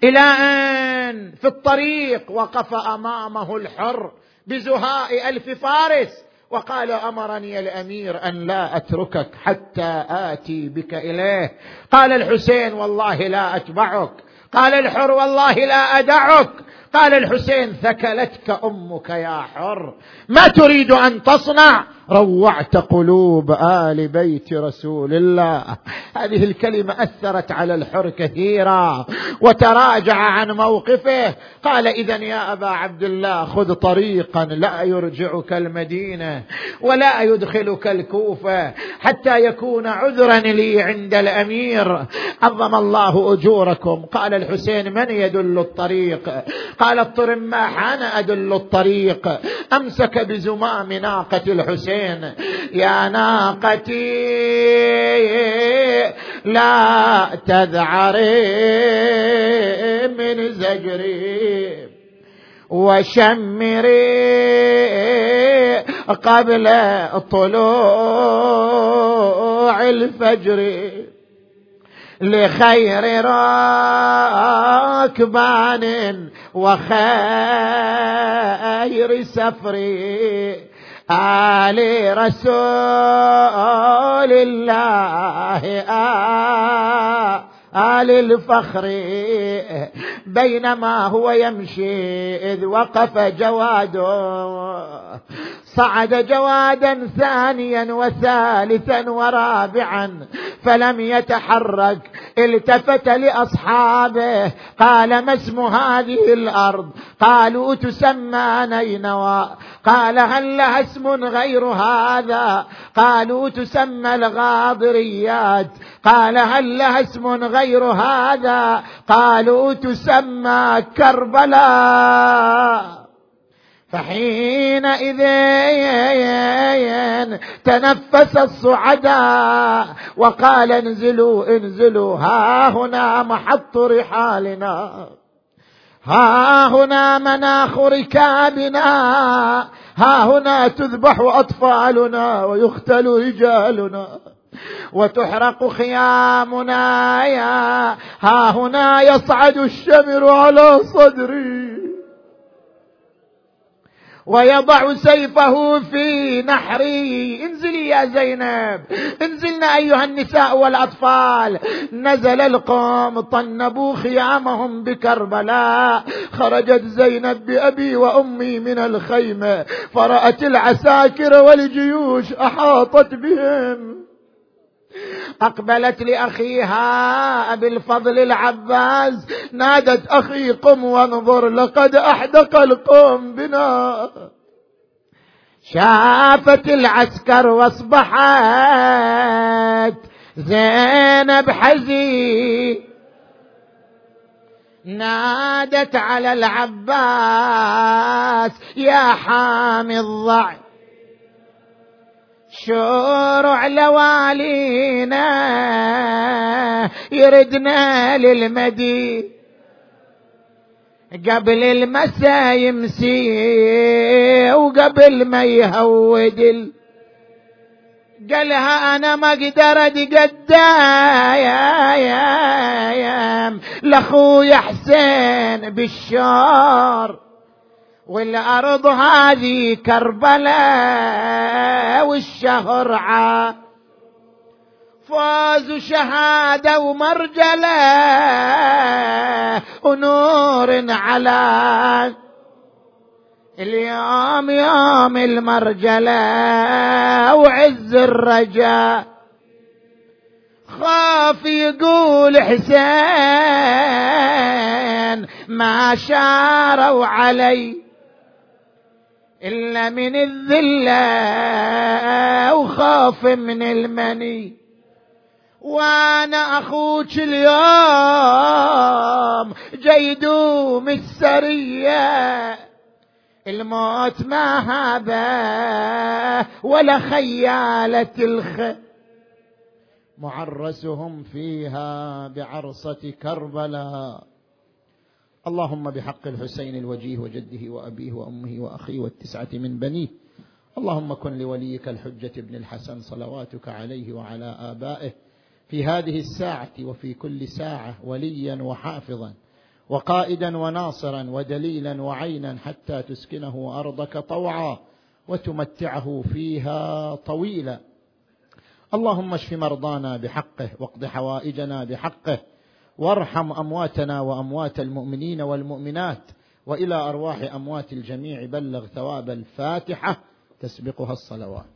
إلى أن في الطريق وقف أمامه الحر بزهاء ألف فارس. وقال أمرني الأمير أن لا أتركك حتى آتي بك إليه. قال الحسين والله لا أتبعك. قال الحر والله لا أدعك. قال الحسين ثكلتك أمك يا حر. ما تريد أن تصنع؟ روعت قلوب آل بيت رسول الله. هذه الكلمة أثرت على الحر كثيرا وتراجع عن موقفه. قال اذا يا أبا عبد الله خذ طريقا لا يرجعك المدينة ولا يدخلك الكوفة حتى يكون عذرا لي عند الأمير. عظم الله أجوركم. قال الحسين من يدل الطريق؟ قال الطرماح أنا أدل الطريق. أمسك بزمام ناقة الحسين. الحسين يا ناقتي؟ لا تذعري من زجري وشمري قبل طلوع الفجر لخير راكبان وخير سفري آل رسول الله آل الفخر بينما هو يمشي إذ وقف جواد. صعد جوادا ثانيا وثالثا ورابعا فلم يتحرك التفت لأصحابه. قال ما اسم هذه الأرض؟ قالوا تسمى نينوى. قال هل لها اسم غير هذا؟ قالوا تسمى الغاضريات. قال هل لها اسم غير هذا؟ قالوا تسمى كربلاء. فحينئذ تنفس الصعداء وقال انزلوا انزلوا ها هنا محط رحالنا. ها هنا مناخ ركابنا ها هنا تذبح أطفالنا ويختل رجالنا وتحرق خيامنا. يا ها هنا يصعد الشمر على صدري. ويضع سيفه في نحري. انزلي يا زينب. انزلنا أيها النساء والأطفال. نزل القوم طنبوا خيامهم بكربلاء. خرجت زينب بأبي وأمي من الخيمة. فرأت العساكر والجيوش أحاطت بهم. أقبلت لأخيها أبي الفضل العباس نادت أخي قم وانظر لقد أحدق القوم بنا. شافت العسكر وأصبحت زينب حزين نادت على العباس يا حامي الضعف شورع لوالينا يردنا للمدي قبل المساء يمسي وقبل ما يهود قالها أنا ما أقدر يا لاخويا حسين بالشار والأرض هذه كربلاء والشهر عا فاز شهادة ومرجلة ونور على. اليوم يوم المرجلة وعز الرجاء خاف يقول حسين ما شاروا علي. إلا من الذلة وخاف من المني وأنا أخوك اليوم جيدوم السرية الموت ما هذا ولا خيالة الخ معرسهم فيها بعرصة كربلاء اللهم بحق الحسين الوجيه وجده وأبيه وأمه وأخيه والتسعة من بنيه. اللهم كن لوليك الحجة ابن الحسن صلواتك عليه وعلى آبائه. في هذه الساعة وفي كل ساعة وليا وحافظا وقائدا وناصرا ودليلا وعينا حتى تسكنه أرضك طوعا وتمتعه فيها طويلا. اللهم اشف مرضانا بحقه واقض حوائجنا بحقه وارحم أمواتنا وأموات المؤمنين والمؤمنات وإلى أرواح أموات الجميع بلغ ثواب الفاتحة. تسبقها الصلوات.